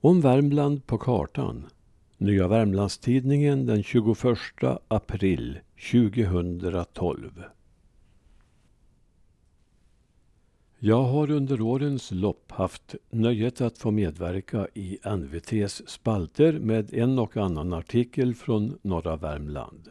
Om Värmland på kartan. Nya Värmlandstidningen den 21 april 2012. Jag har under årens lopp haft nöjet att få medverka i NVTs spalter med en och annan artikel från norra Värmland.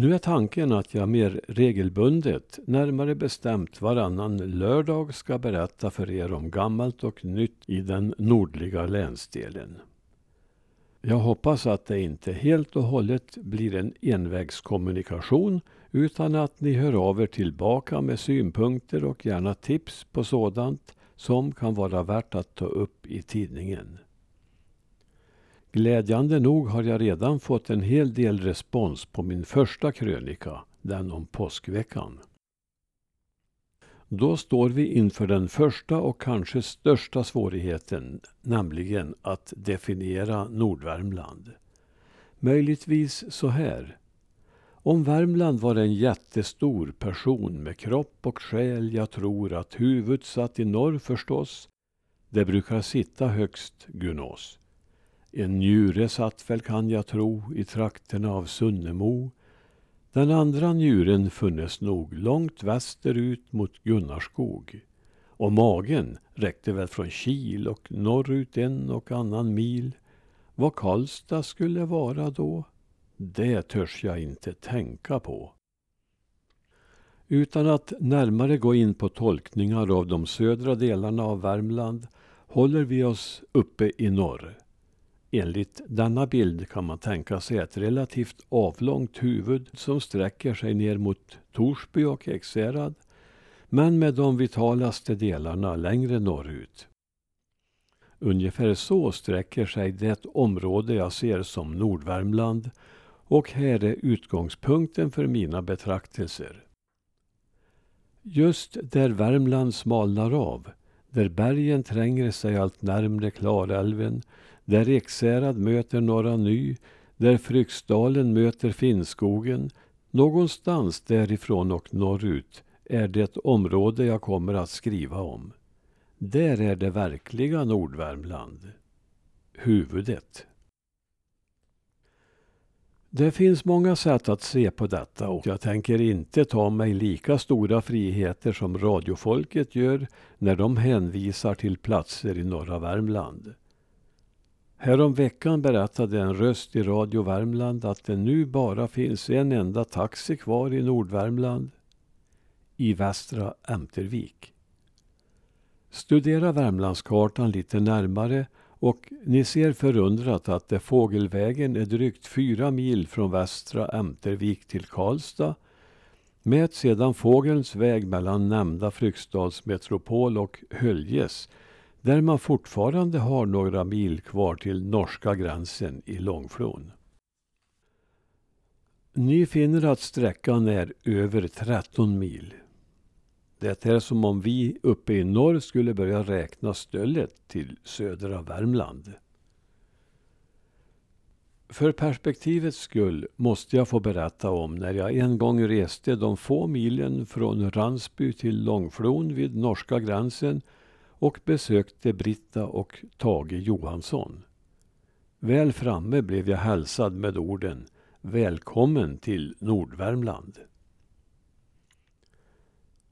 Nu är tanken att jag mer regelbundet, närmare bestämt varannan lördag ska berätta för er om gammalt och nytt i den nordliga länsdelen. Jag hoppas att det inte helt och hållet blir en envägskommunikation utan att ni hör av er tillbaka med synpunkter och gärna tips på sådant som kan vara värt att ta upp i tidningen. Glädjande nog har jag redan fått en hel del respons på min första krönika, den om påskveckan. Då står vi inför den första och kanske största svårigheten, nämligen att definiera Nordvärmland. Möjligtvis så här. Om Värmland var en jättestor person med kropp och själ, jag tror att huvudet satt i norr förstås. Det brukar sitta högst Gunås. En njure satt väl, kan jag tro, i trakterna av Sunnemo. Den andra njuren funnes nog långt västerut mot Gunnarskog. Och magen räckte väl från Kil och norrut en och annan mil. Vad Karlstad skulle vara då, det törs jag inte tänka på. Utan att närmare gå in på tolkningar av de södra delarna av Värmland håller vi oss uppe i norr. Enligt denna bild kan man tänka sig ett relativt avlångt huvud som sträcker sig ner mot Torsby och Ekshärad, men med de vitalaste delarna längre norrut. Ungefär så sträcker sig det område jag ser som Nordvärmland och här är utgångspunkten för mina betraktelser. Just där Värmland smalnar av, där bergen tränger sig allt närmre Klarälven, där Ekshärad möter Norra Ny, där Fryksdalen möter Finnskogen, någonstans därifrån och norrut är det område jag kommer att skriva om. Där är det verkliga Nordvärmland. Huvudet. Det finns många sätt att se på detta och jag tänker inte ta mig lika stora friheter som radiofolket gör när de hänvisar till platser i norra Värmland. Häromveckan berättade en röst i Radio Värmland att det nu bara finns en enda taxi kvar i Nordvärmland, i västra Ämtervik. Studera Värmlandskartan lite närmare och ni ser förundrat att det fågelvägen är drygt fyra mil från västra Ämtervik till Karlstad. Mät sedan fågelns väg mellan nämnda Fryksdalsmetropol och Höljes där man fortfarande har några mil kvar till norska gränsen i Långflon. Ni finner att sträckan är över 13 mil. Det är som om vi uppe i norr skulle börja räkna stöllet till södra Värmland. För perspektivets skull måste jag få berätta om när jag en gång reste de få milen från Ransby till Långflon vid norska gränsen och besökte Britta och Tage Johansson. Väl framme blev jag hälsad med orden Välkommen till Nordvärmland.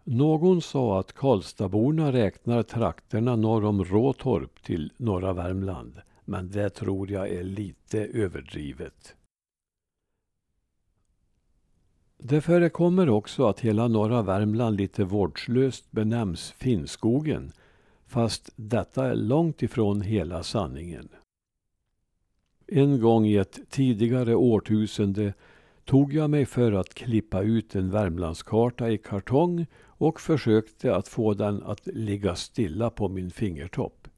Någon sa att Karlstadborna räknar trakterna norr om Råtorp till norra Värmland, men det tror jag är lite överdrivet. Det förekommer också att hela norra Värmland lite vårdslöst benämns Finnskogen, fast detta är långt ifrån hela sanningen. En gång i ett tidigare årtusende tog jag mig för att klippa ut en Värmlandskarta i kartong och försökte att få den att ligga stilla på min fingertopp.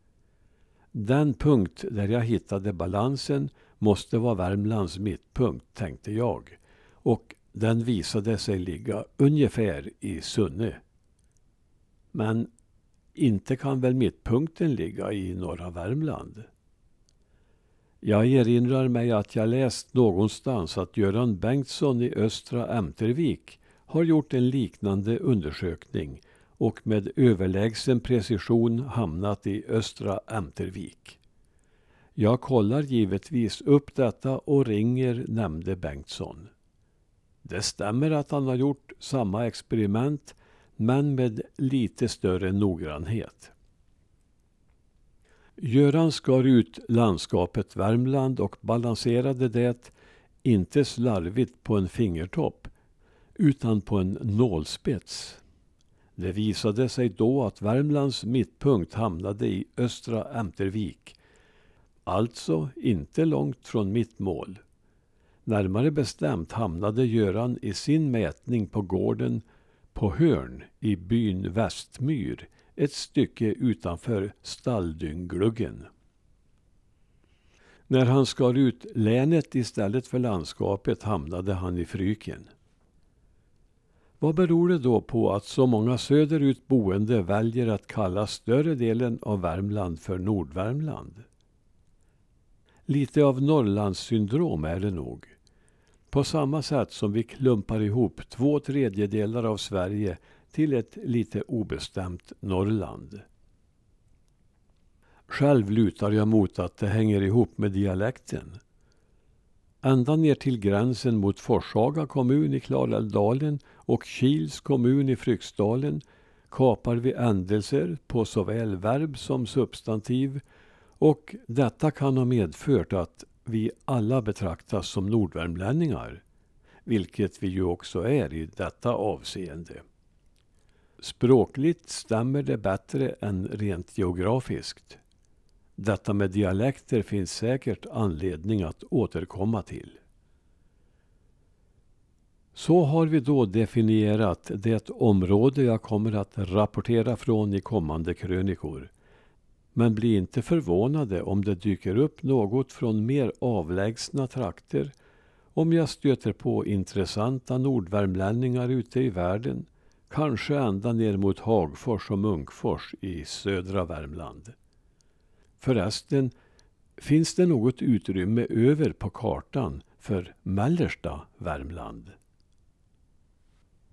Den punkt där jag hittade balansen måste vara Värmlands mittpunkt, tänkte jag. Och den visade sig ligga ungefär i Sunne. Men inte kan väl mittpunkten ligga i norra Värmland? Jag erinrar mig att jag läst någonstans att Göran Bengtsson i östra Ämtervik har gjort en liknande undersökning och med överlägsen precision hamnat i östra Ämtervik. Jag kollar givetvis upp detta och ringer nämnde Bengtsson. Det stämmer att han har gjort samma experiment men med lite större noggrannhet. Göran skar ut landskapet Värmland och balanserade det, inte slarvigt på en fingertopp, utan på en nålspets. Det visade sig då att Värmlands mittpunkt hamnade i östra Ämtervik. Alltså inte långt från mitt mål. Närmare bestämt hamnade Göran i sin mätning på gården på Hörn i byn Västmyr ett stycke utanför Stalldyngluggen. När han skar ut länet istället för landskapet hamnade han i Fryken. Vad beror det då på att så många söderut boende väljer att kalla större delen av Värmland för Nordvärmland? Lite av Norrlandssyndrom är det nog. På samma sätt som vi klumpar ihop två tredjedelar av Sverige till ett lite obestämt Norrland. Själv lutar jag mot att det hänger ihop med dialekten. Ända ner till gränsen mot Forshaga kommun i Klarälvdalen och Kils kommun i Fryksdalen kapar vi ändelser på såväl verb som substantiv och detta kan ha medfört att vi alla betraktas som nordvärmlänningar, vilket vi ju också är i detta avseende. Språkligt stämmer det bättre än rent geografiskt. Detta med dialekter finns säkert anledning att återkomma till. Så har vi då definierat det område jag kommer att rapportera från i kommande krönikor. Men bli inte förvånade om det dyker upp något från mer avlägsna trakter, om jag stöter på intressanta nordvärmlänningar ute i världen, kanske ända ner mot Hagfors och Munkfors i södra Värmland. Förresten, finns det något utrymme över på kartan för mellersta Värmland?